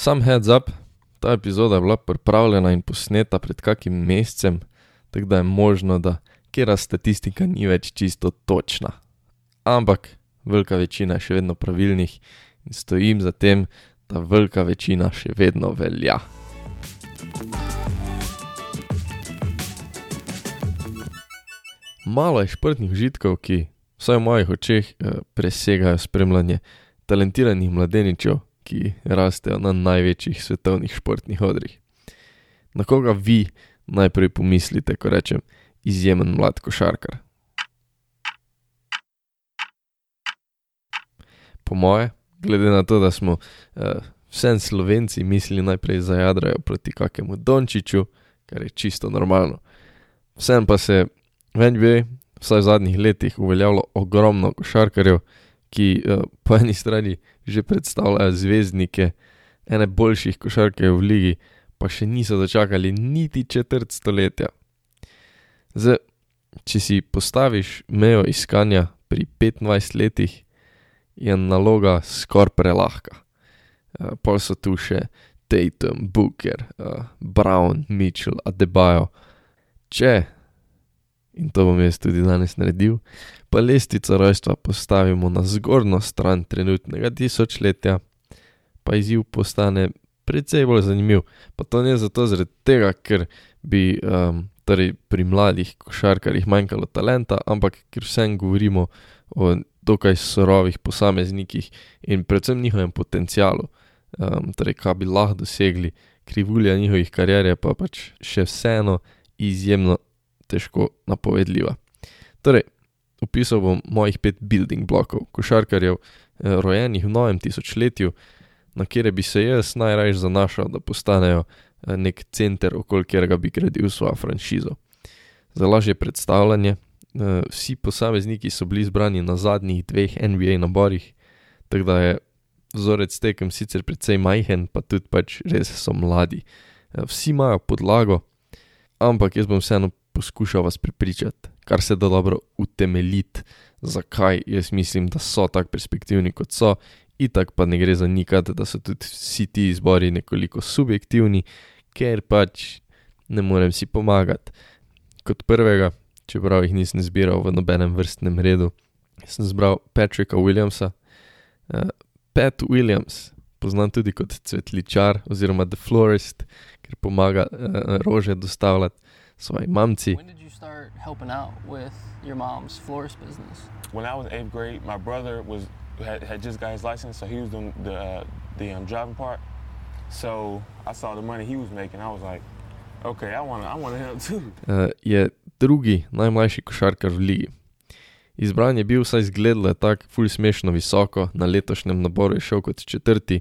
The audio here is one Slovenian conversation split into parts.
Sam heads up, ta epizoda je bila pripravljena in posneta pred kakim mesecem, tako da je možno, da kera statistika ni več čisto točna. Ampak velika večina je še vedno pravilnih in stojim za tem, da velika večina še vedno velja. Malo je športnih užitkov, ki vsaj v mojih očeh presegajo spremljanje talentiranih mladeničev, ki rastejo na največjih svetovnih športnih odrih. Na koga vi najprej pomislite, ko rečem izjemen mlad košarkar? Po moje, glede na to, da smo vseeno Slovenci mislili najprej zajadrajo proti kakemu Dončiću, kar je čisto normalno. Vseeno pa se v NBA, vsaj v zadnjih letih, uveljavilo ogromno košarkarjev, ki po eni strani že predstavljajo zvezdnike ene boljših košarkarjev v ligi, pa še niso dočakali niti četrt stoletja. Zdaj, če si postaviš mejo iskanja pri petnajst letih, je naloga skoraj prelahka. pol so tu še Tatum, Booker, Brown, Mitchell, Adebayo. Če, in to bom jaz tudi danes naredil, pa lestvico rojstva postavimo na zgornjo stran trenutnega tisočletja, pa izziv postane precej bolj zanimiv. Pa to ne zato zaradi tega, ker bi torej pri mladih košarkarjih manjkalo talenta, ampak ker vseeno govorimo o dokaj surovih posameznikih in predvsem njihovem potencialu. torej, ka bi lahko dosegli, krivulja njihovih karier je pa pač še vseeno izjemno težko napovedljiva. Torej, opisal bom mojih pet building blokov košarkarjev, rojenih v novem tisočletju, na katere bi se jaz najrajši zanašal, da postanejo neki center, okoli katerega bi gradil svojo franšizo. Za lažje predstavljanje, vsi posamezniki so bili zbrani na zadnjih dveh NBA naborih, tako da je vzorec tekem sicer precej majhen pa tudi pač res so mladi. vsi imajo podlago, ampak jaz bom vseeno poskušal vas prepričati, kar se da dobro utemeljiti, zakaj jaz mislim, da so tako perspektivni, kot so, itak pa ne gre zanikati, da so tudi vsi ti izbori nekoliko subjektivni, ker pač ne morem si pomagati. Kot prvega, čeprav jih nisem izbiral v nobenem vrstnem redu, sem izbral Patricka Williamsa. Pat Williams, poznan tudi kot cvetličar oziroma The Florist, ker pomaga rože dostavljati svoji mamici. When I was eighth grade, my brother was had had just got his license, so he was doing the the driving part. So I saw the money he was making, I was like, okay, I wanna, I wanna help too. je drugi najmlajši košarkar v ligi. Izbran je bil, vsaj izgledalo je tako, ful smešno visoko, na letošnjem naboru je šel kot četrti.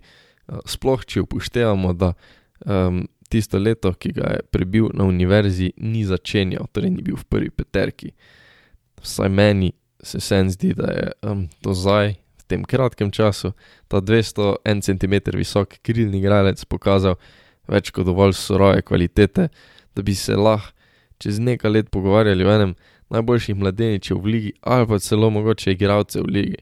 sploh če upoštevamo, da tisto leto, ki ga je prebil na univerzi, ni začenjal, torej ni bil v prvi peterki. Vsaj meni se vseeno zdi, da je do zdaj, v tem kratkem času, ta dvesto en centimeter visoki krilni igralec pokazal več kot dovolj surove kvalitete, da bi se lahko čez nekaj let pogovarjali o enem najboljših mladeničev v ligi ali pa celo mogoče igralcev v ligi.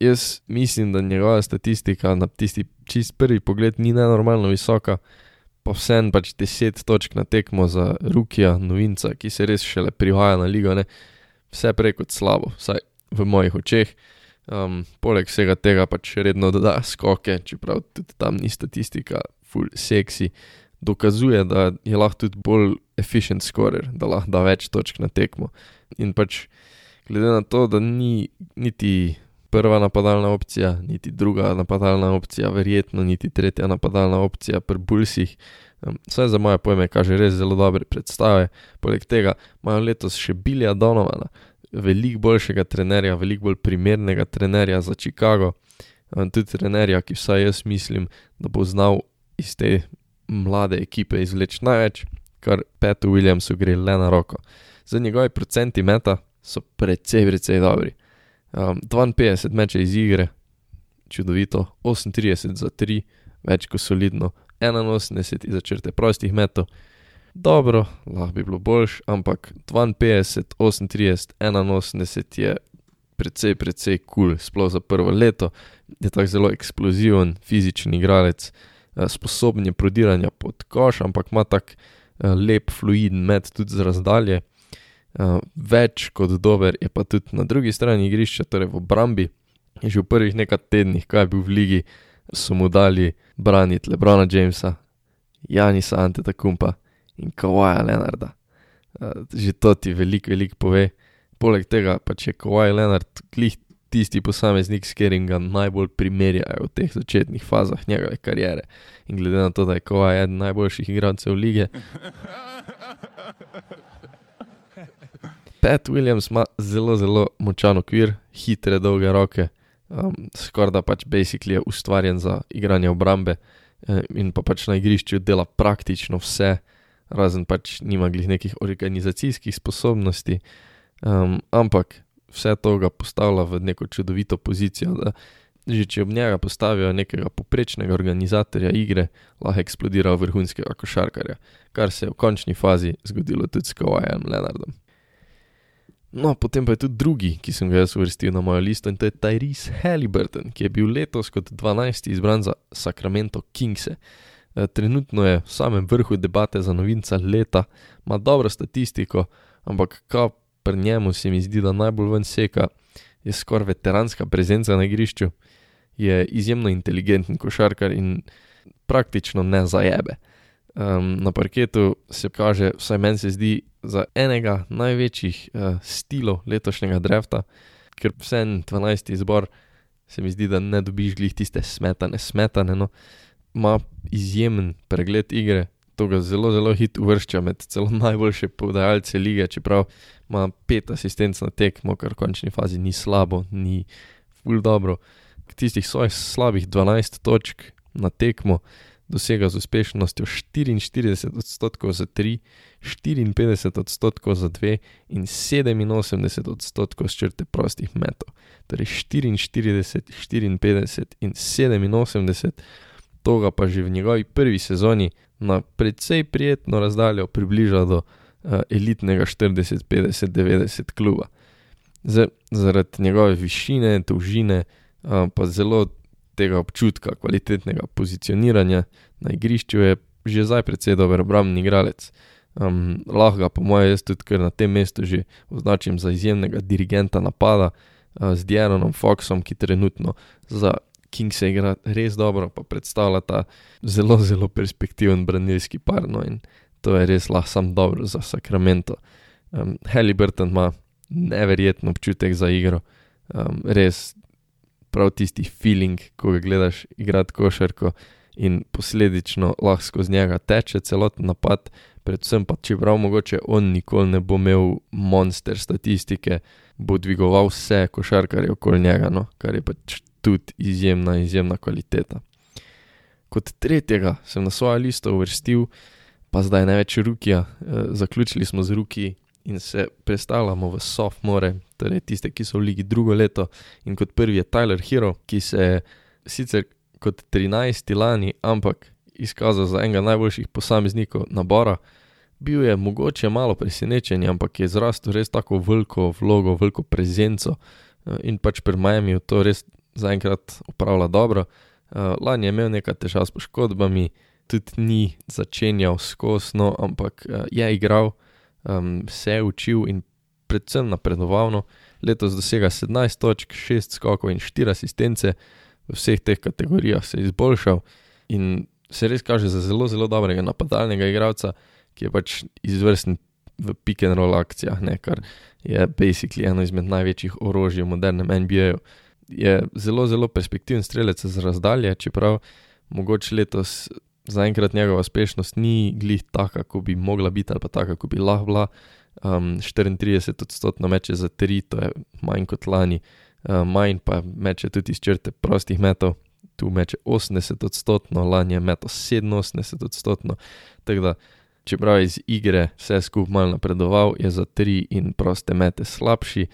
Jaz mislim, da njegova statistika na tisti čisto prvi pogled ni nenormalno visoka, pa vseeno pač deset točk na tekmo za rookija, novinca, ki se res šele privaja na ligo, ne, vse prej kot slabo, vsaj v mojih očeh. poleg vsega tega pač redno dodaja skoke, čeprav tudi tam ni statistika ful seksi. Dokazuje, da je lahko tudi bolj efficient scorer, da lahko da več točk na tekmo. In pač glede na to, da ni niti prva napadalna opcija niti druga napadalna opcija, verjetno niti tretja napadalna opcija pri Bullsih, vsaj za moje pojme kaže res zelo dobre predstave, poleg tega imajo letos še Billya Donovana, veliko boljšega trenerja, veliko bolj primernega trenerja za Chicago. tudi trenerja, ki vsaj jaz mislim, da bo znal iz te mlade ekipe izvleči največ, kar Patu Williamsu gre le na roko. Zdaj njegovi procenti meta so precej, precej dobri. Dvainpetdeset mečev iz igre, čudovito, osemintrideset za tri, več kot solidno, enainosemdeset izza črte prostih metov. Dobro, lahko bi bilo boljše, ampak dvainpetdeset, osemintrideset, enainosemdeset je precej, precej kul, sploh za prvo leto. Je tako zelo eksploziven, fizičen igralec. sposoben je prodiranja pod koš, ampak ima tak lep, fluiden med tudi z razdalje. Več kot dober je pa tudi na drugi strani igrišča, torej v obrambi. Že v prvih nekaj tednih, ko je bil v ligi, so mu dali braniti Lebrona Jamesa, Janisa Antetokumpa in Kawaja Leonarda. Že to ti veliko, veliko pove. Poleg tega pa če Kawaj Leonard glih tisti posameznik, s katerim ga najbolj primerjajo v teh začetnih fazah njegove kariere. In glede na to, da je Kawaj eden najboljših igralcev lige. Pat Williams ima zelo, zelo močan okvir, hitre, dolge roke, um, skoraj da pač basically je ustvarjen za igranje obrambe in pa pač na igrišču dela praktično vse, razen pač nima glih nekih organizacijskih sposobnosti, um, ampak vse to ga postavlja v neko čudovito pozicijo, da že če ob njega postavijo nekega poprečnega organizatorja igre, lahko eksplodira vrhunskega košarkarja, kar se je v končni fazi zgodilo tudi s Kawajem Leonardom. No, potem pa je tudi drugi, ki sem ga jaz uvrstil na mojo listo in to je Tyrese Halliburton, ki je bil letos kot dvanajsti izbran za Sacramento Kingse. Trenutno je v samem vrhu debate za novinca leta, ima dobro statistiko, ampak kaj pri njemu se mi zdi, da najbolj ven seka, je skoraj veteranska prezenca na igrišču, je izjemno inteligenten košarkar in praktično ne zajebe. Um, na parketu se kaže, vsaj meni se zdi, za enega največjih uh, stilov letošnjega drafta, ker vse en 12. izbor se mi zdi, da ne dobiš glih tiste smetane, smetane, no, ima izjemen pregled igre, to ga zelo, zelo hitro uvršča med celo najboljše podajalce lige, čeprav ima pet asistenc na tekmo, kar v končni fazi ni slabo, ni ful dobro. Tistih svojih slabih 12 točk na tekmo dosega z uspešnostjo 44 odstotkov za 3, 54 odstotkov za 2 in 87 odstotkov z črte prostih metov. Torej 44, 54 in 87, to ga pa že v njegovi prvi sezoni na precej prijetno razdaljo približa do uh, elitnega 40, 50, 90 kluba. Z, zaradi njegove višine, dolžine, uh, pa zelo tega občutka, kvalitetnega pozicioniranja na igrišču, je že zdaj precej dober obrambni igralec. Um, lahko ga, po mojem, jaz tudi na tem mestu že označim za izjemnega dirigenta napada uh, z Dianom Foxom, ki trenutno za King se igra res dobro, pa predstavlja ta zelo, zelo perspektiven branilski par. No, in to je res lahko sam dobro za Sacramento. Um, Halliburton ima neverjeten občutek za igro, um, res prav tisti feeling, ko ga gledaš igrati košarko in posledično lahko skozi njega teče celoten napad. Predvsem pa, čeprav mogoče on nikoli ne bo imel monster statistike, bo dvigoval vse košarkarje okoli njega, no, kar je pač tudi izjemna, izjemna kvaliteta. Kot tretjega sem na svojo listo uvrstil, pa zdaj največ rukija, e, zaključili smo z ruki in se predstavljamo v sophomore, torej tiste, ki so v ligi drugo leto. In kot prvi je Tyler Hero, ki se je sicer kot 13. lani, ampak izkazal za enega najboljših posameznikov nabora. Bil je mogoče malo presenečen, ampak je zrastel res tako veliko vlogo, veliko prezenco in pač pri Miami to res zaenkrat upravlja dobro. Lani je imel nekaj težav s poškodbami, tudi ni začenjal skosno, ampak je igral, se je učil in predvsem napredoval. No. Letos dosega 17 točk, 6 skokov in 4 asistence, v vseh teh kategorijah se je izboljšal in se res kaže za zelo, zelo dobrega napadalnega igralca, ki je pač izvrsten v pick and roll akcijah, ne, kar je basically eno izmed največjih orožij v modernem NBA-ju. Je zelo, zelo perspektiven strelec z razdalje, čeprav mogoče letos zaenkrat njegova uspešnost ni glih taka, kot bi mogla biti, ali pa taka, kot bi lahko bila. Um, 34 odstotkov meče za 3, to je manj kot lani, uh, manj pa meče tudi iz črte prostih metov, tu meče 80 odstotkov, lani je meto 87 odstotkov. Tako da, čeprav je iz igre vse skupaj malo napredoval, je za 3 in proste mete slabši.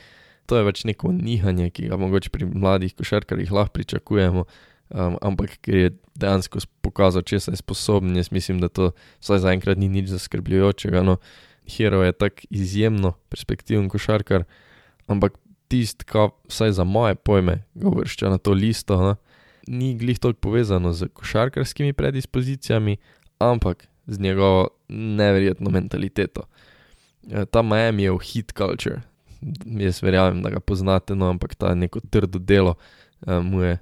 To je več neko nihanje, ki ga mogoče pri mladih košarkarjih lahko pričakujemo. Um, ampak ker je dejansko pokazal, če se je sposoben, jaz mislim, da to vsaj zaenkrat ni nič zaskrbljujočega. No, Hero je tako izjemno perspektiven košarkar, ampak tisti, ki vsaj za moje pojme ga vršča na to listo, no, ni glih toliko povezano z košarkarskimi predispozicijami, ampak z njegovo neverjetno mentaliteto. Eh, ta Miami je v hit culture, jaz verjamem, da ga poznate, no, ampak ta neko trdo delo uh, mu je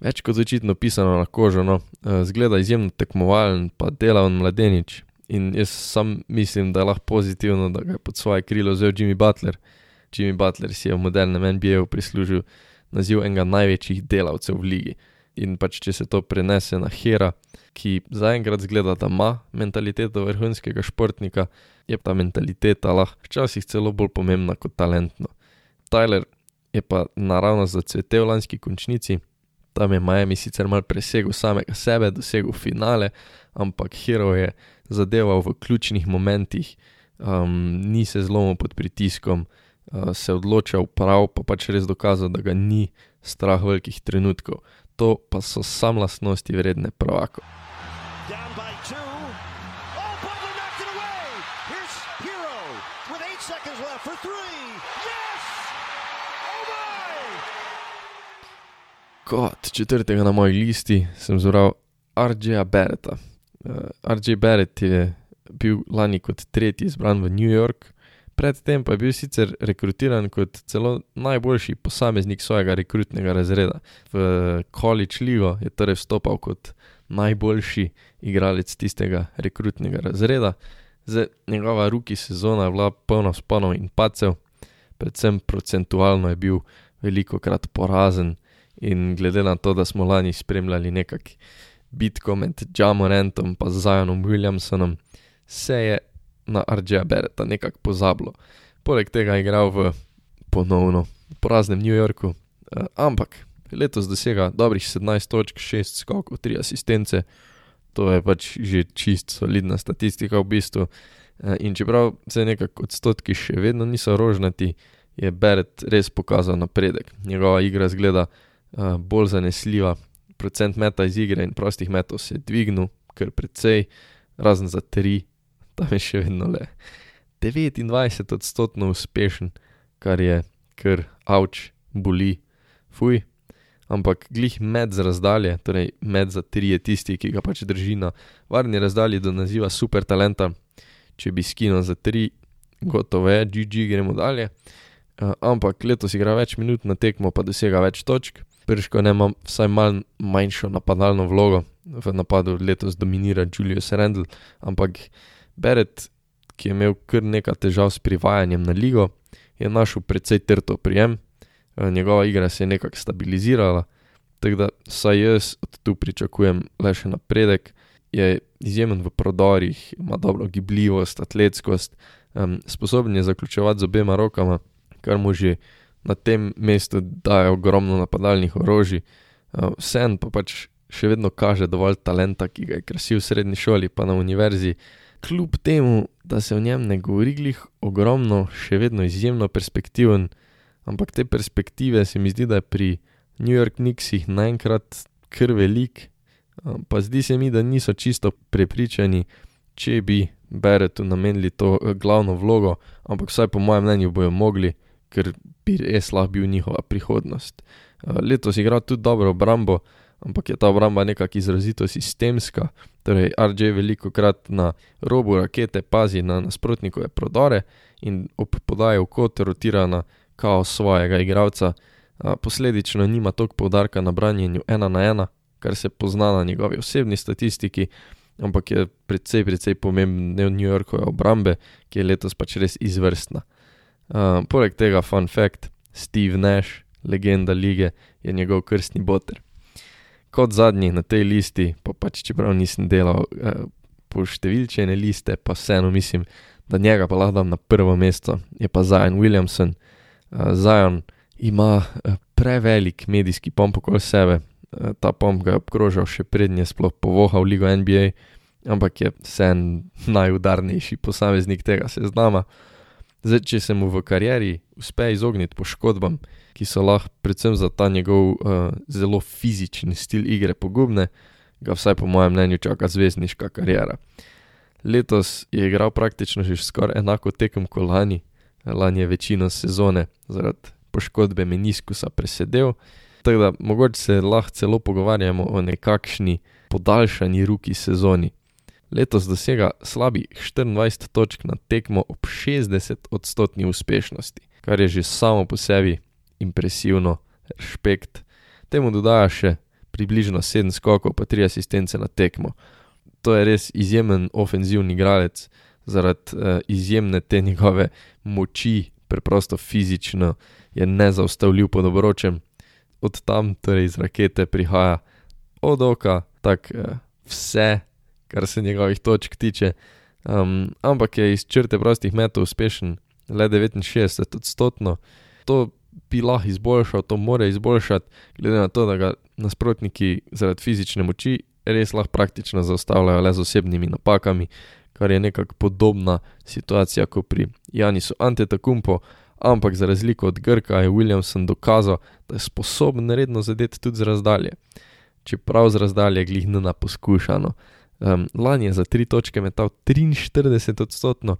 več kot očitno pisano na kožo. No. Uh, zgleda izjemno tekmovalen, pa delaven mladenič. In jaz sam mislim, da je lahko pozitivno, da ga je pod svoje krilo vzel Jimmy Butler. Jimmy Butler si je v modernem NBA-u prislužil naziv enega največjih delavcev v ligi. In pač, če se to prenese na Hera, ki zaenkrat zgleda, da ima mentaliteto vrhunskega športnika, je ta mentaliteta lahko včasih celo bolj pomembna kot talentno. Tyler je pa naravno zacvetel v lanski končnici, tam je Miami sicer mal presegel samega sebe, dosegel finale, ampak Hero je zadeval v ključnih momentih, um, ni se zlomil pod pritiskom, uh, se odločal prav, pa pač res dokazal, da ga ni strah velikih trenutkov. To pa so sam lastnosti vredne pravako. Kot četrtega na moji listi sem zbral RJ-a Beretta. Uh, eh, RJ Barrett je bil lani kot tretji izbran v New York, predtem pa je bil sicer rekrutiran kot celo najboljši posameznik svojega rekrutnega razreda. V College Ligo je torej vstopal kot najboljši igralec tistega rekrutnega razreda. Zdaj, njegova ruki sezona je bila polna sponov in pacev, predvsem procentualno je bil veliko krat porazen. In glede na to, da smo lani spremljali nekakšno bitko med Jamorantom in Zajonom Williamsonom, se je na RJ Beretta nekako pozabilo. Poleg tega je igral v ponovno poraznem New Yorku, uh, ampak letos dosega dobrih 17 točk, 6 skokov, 3 asistence, to je pač že čist solidna statistika v bistvu. Uh, in čeprav se nekako odstotki še vedno niso rožnati, je Beret res pokazal napredek. Njegova igra zgleda bolj zanesljiva. Procent meta iz igre in prostih metov se je dvignil, kar precej, razen za tri, tam je še vedno le 29 odstotkov uspešen, kar je kar avč, boli, fuj. Ampak glih med z razdalje, torej med za tri je tisti, ki ga pač drži na varni razdalji do naziva super talenta. Če bi skino za tri, gotovo je, GG gremo dalje. Uh, ampak letos igra več minut na tekmo, pa dosega več točk. Prško ne ima vsaj mal manjšo napadalno vlogo, v napadu letos dominira Julius Randall, ampak Beret, ki je imel kar nekaj težav s privajanjem na ligo, je našel precej trto prijem, eh, njegova igra se je nekako stabilizirala, tako da saj jaz od tu pričakujem le še napredek, je izjemen v prodorih, ima dobro gibljivost, atletskost, um, sposoben je zaključevati z obema rokama, kar mu že na tem mestu daje ogromno napadalnih orožij, uh, vsem pa pač še vedno kaže dovolj talenta, ki ga je krasil v srednji šoli, pa na univerzi. Kljub temu, da se o njem ne govori glih ogromno, še vedno izjemno perspektiven, ampak te perspektive se mi zdi, da je pri New York Knicksih naenkrat kar velik, pa zdi se mi, da niso čisto prepričani, če bi Beretu namenili to eh, glavno vlogo, ampak vsaj po mojem mnenju bojo mogli, ker bi res lahko bil njihova prihodnost. Uh, letos igra tudi dobro obrambo, ampak je ta obramba nekako izrazito sistemska. Torej, RJ veliko krat na robu rakete pazi na nasprotnikove prodore in ob podaji v kot rotira na kaos svojega igralca. Uh, posledično nima toliko poudarka na branjenju ena na ena, kar se pozna na njegovi osebni statistiki. Ampak je precej, precej pomemben del New Yorkove obrambe, ki je letos pač res izvrstna. Uh, poleg tega, fun fact, Steve Nash, legenda lige, je njegov krstni boter. Kot zadnji na tej listi, pa pač čeprav nisem delal uh, po številčene liste, pa vseeno mislim, da njega pa lahko dam na prvo mesto, je pa Zion Williamson. Uh, Zion ima uh, prevelik medijski pomp okoli sebe, uh, ta pomp ga je obkrožal še prednje, sploh povohal ligo NBA, ampak je vseen najudarnejši posameznik tega seznama. Zdaj, če se mu v karieri uspe izogniti poškodbam, ki so lahko predvsem za ta njegov uh, zelo fizični stil igre pogubne, ga vsaj po mojem mnenju čaka zvezdniška karijera. Letos je igral praktično že skoraj enako tekem kot lani, lani je večino sezone zaradi poškodbe meniskusa presedel, Tako da mogoče se lahko celo pogovarjamo o nekakšni podaljšani ruki sezoni. Letos dosega slabih 24 točk na tekmo ob 60 odstotni uspešnosti, kar je že samo po sebi impresivno, respekt. Temu dodaja še približno 7 skokov, pa 3 asistence na tekmo. To je res izjemen ofenzivni igralec, zaradi uh, izjemne te njegove moči, preprosto fizično je nezaustavljiv pod obročem. Od tam, torej iz rakete, prihaja od oka, tako uh, vse, kar se njegovih točk tiče. Um, ampak je iz črte prostih metov uspešen, le 69 odstotno. To bi lahko izboljšal, to more izboljšati, glede na to, da ga nasprotniki zaradi fizične moči res lahko praktično zaustavljajo le z osebnimi napakami, kar je nekako podobna situacija kot pri Janisu Antetakumpo, ampak za razliko od Grka je Williamson dokazal, da je sposoben redno zadeti tudi z razdalje. Čeprav z razdalje glih ne na poskušano. Um, lani je za tri točke metal 43 odstotno,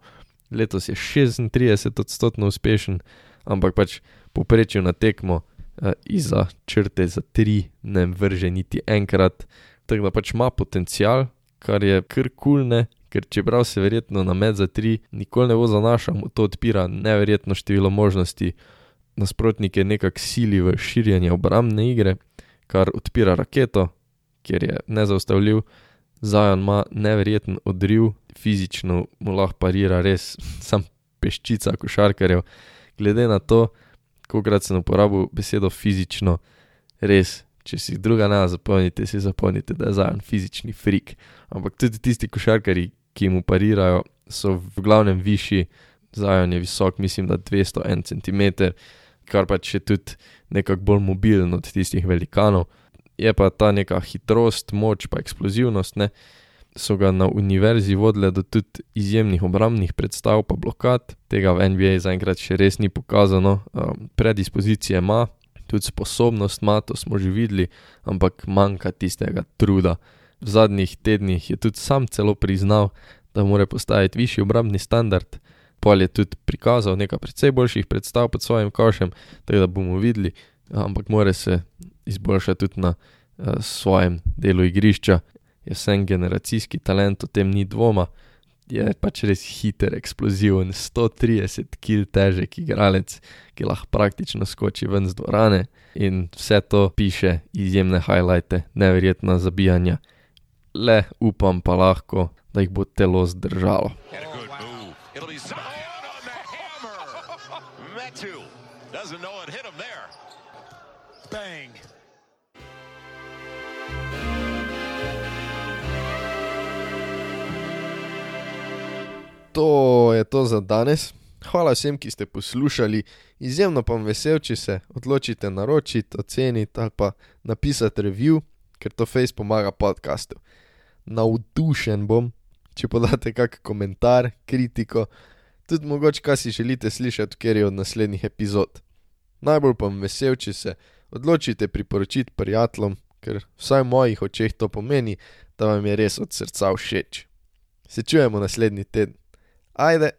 letos je 36 odstotno uspešen, ampak pač poprečju na tekmo uh, iza črte za tri ne vrže niti enkrat, tako da pač ima potencial, kar je kar kulne, ker čeprav se verjetno na med za tri nikoli ne bo zanašal, to odpira neverjetno število možnosti, nasprotnike nekako sili v širjenje obrambne igre, kar odpira raketo, ker je nezaustavljiv. Zajan ima neverjeten odriv, fizično mu lahko parira res sam peščica košarkarjev. Glede na to, kolikrat sem uporabil besedo fizično, res, če si druga ne zapomnite, si zapomnite, da je Zajan fizični frik. Ampak tudi tisti košarkari, ki mu parirajo, so v glavnem višji, Zajan je visok, mislim, da 201 cm, kar pač je tudi nekako bolj mobilen od tistih velikanov. Je pa ta neka hitrost, moč, pa eksplozivnost, ne. So ga na univerzi vodile do tudi izjemnih obrambnih predstav, pa blokad, tega v NBA zaenkrat še res ni pokazano, um, predispozicije ima, tudi sposobnost ima, to smo že videli, ampak manjka tistega truda v zadnjih tednih je tudi sam celo priznal, da mora postaviti višji obrambni standard. Pol je tudi prikazal nekaj precej boljših predstav pod svojim košem, tako da bomo videli, ampak mora se izboljšati tudi na uh, svojem delu igrišča. Je vsem generacijski talent, o tem ni dvoma, je pač res hiter, eksploziven, 130 kg težek igralec, ki lahko praktično skoči ven z dvorane. In vse to piše izjemne highlighte, neverjetna zabijanja. Le upam pa lahko, da jih bo telo zdržalo. To je to za danes. Hvala vsem, ki ste poslušali. Izjemno pa vam vesel, če se odločite naročiti, oceniti ali pa napisati review, ker to face pomaga podkastu navdušen bom, če podate kak komentar, kritiko, tudi mogoče, kaj si želite slišati, ker je od naslednjih epizod. Najbolj pa vesel, če se odločite priporočiti prijateljem, ker vsaj v mojih očeh to pomeni, da vam je res od srca všeč. Se čujemo naslednji teden. Either.